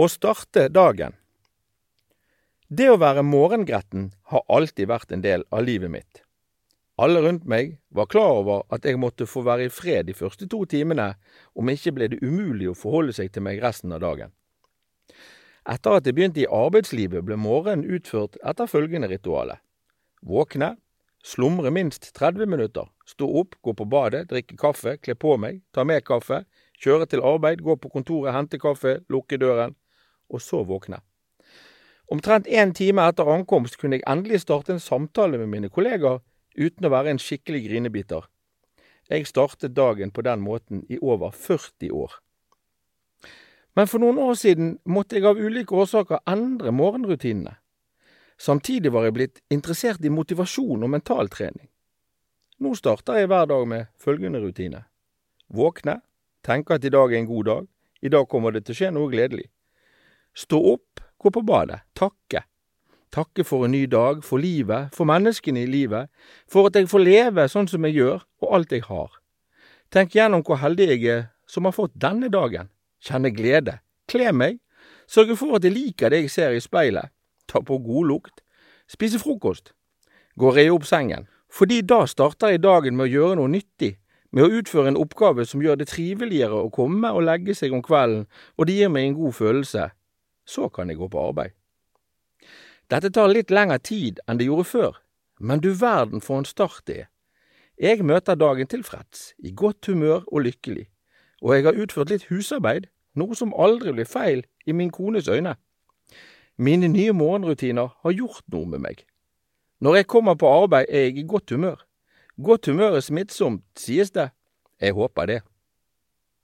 Å starte dagen. Det å være morgengretten har alltid vært en del av livet mitt. Alle rundt meg var klar over at jeg måtte få være i fred de første to timene, om ikke ble det umulig å forholde seg til meg resten av dagen. Etter at jeg begynte i arbeidslivet, ble morgenen utført etter følgende rituale. Våkne, slumre minst 30 minutter, stå opp, gå på badet, drikke kaffe, kle på meg, ta med kaffe, kjøre til arbeid, gå på kontoret, hente kaffe, lukke døren, og så våkne. Omtrent en time etter ankomst kunne jeg endelig starte en samtale med mine kollegaer uten å være en skikkelig grinebiter. Jeg startet dagen på den måten i over 40 år. Men for noen år siden måtte jeg av ulike årsaker endre morgenrutinene. Samtidig var jeg blitt interessert i motivasjon og mentaltrening. Nå starter jeg hver dag med følgende rutine. Våkne, tenke at i dag er en god dag, i dag kommer det til å skje noe gledelig. Stå opp, gå på badet, takke. Takke for en ny dag, for livet, for menneskene i livet, for at jeg får leve sånn som jeg gjør, og alt jeg har. Tenk gjennom hvor heldig jeg er som har fått denne dagen. Kjenne glede. Kle meg. Sørge for at jeg liker det jeg ser i speilet. Ta på god lukt. Spise frokost. Gå og re opp sengen. Fordi da starter jeg dagen med å gjøre noe nyttig, med å utføre en oppgave som gjør det triveligere å komme og legge seg om kvelden, og det gir meg en god følelse så kan jeg gå på arbeid. Dette tar litt lengre tid enn det gjorde før, men du verden for en start det er. Jeg møter dagen tilfreds, i godt humør og lykkelig, og jeg har utført litt husarbeid, noe som aldri blir feil i min kones øyne. Mine nye morgenrutiner har gjort noe med meg. Når jeg kommer på arbeid er jeg i godt humør. Godt humør er smittsomt, sies det. Jeg håper det.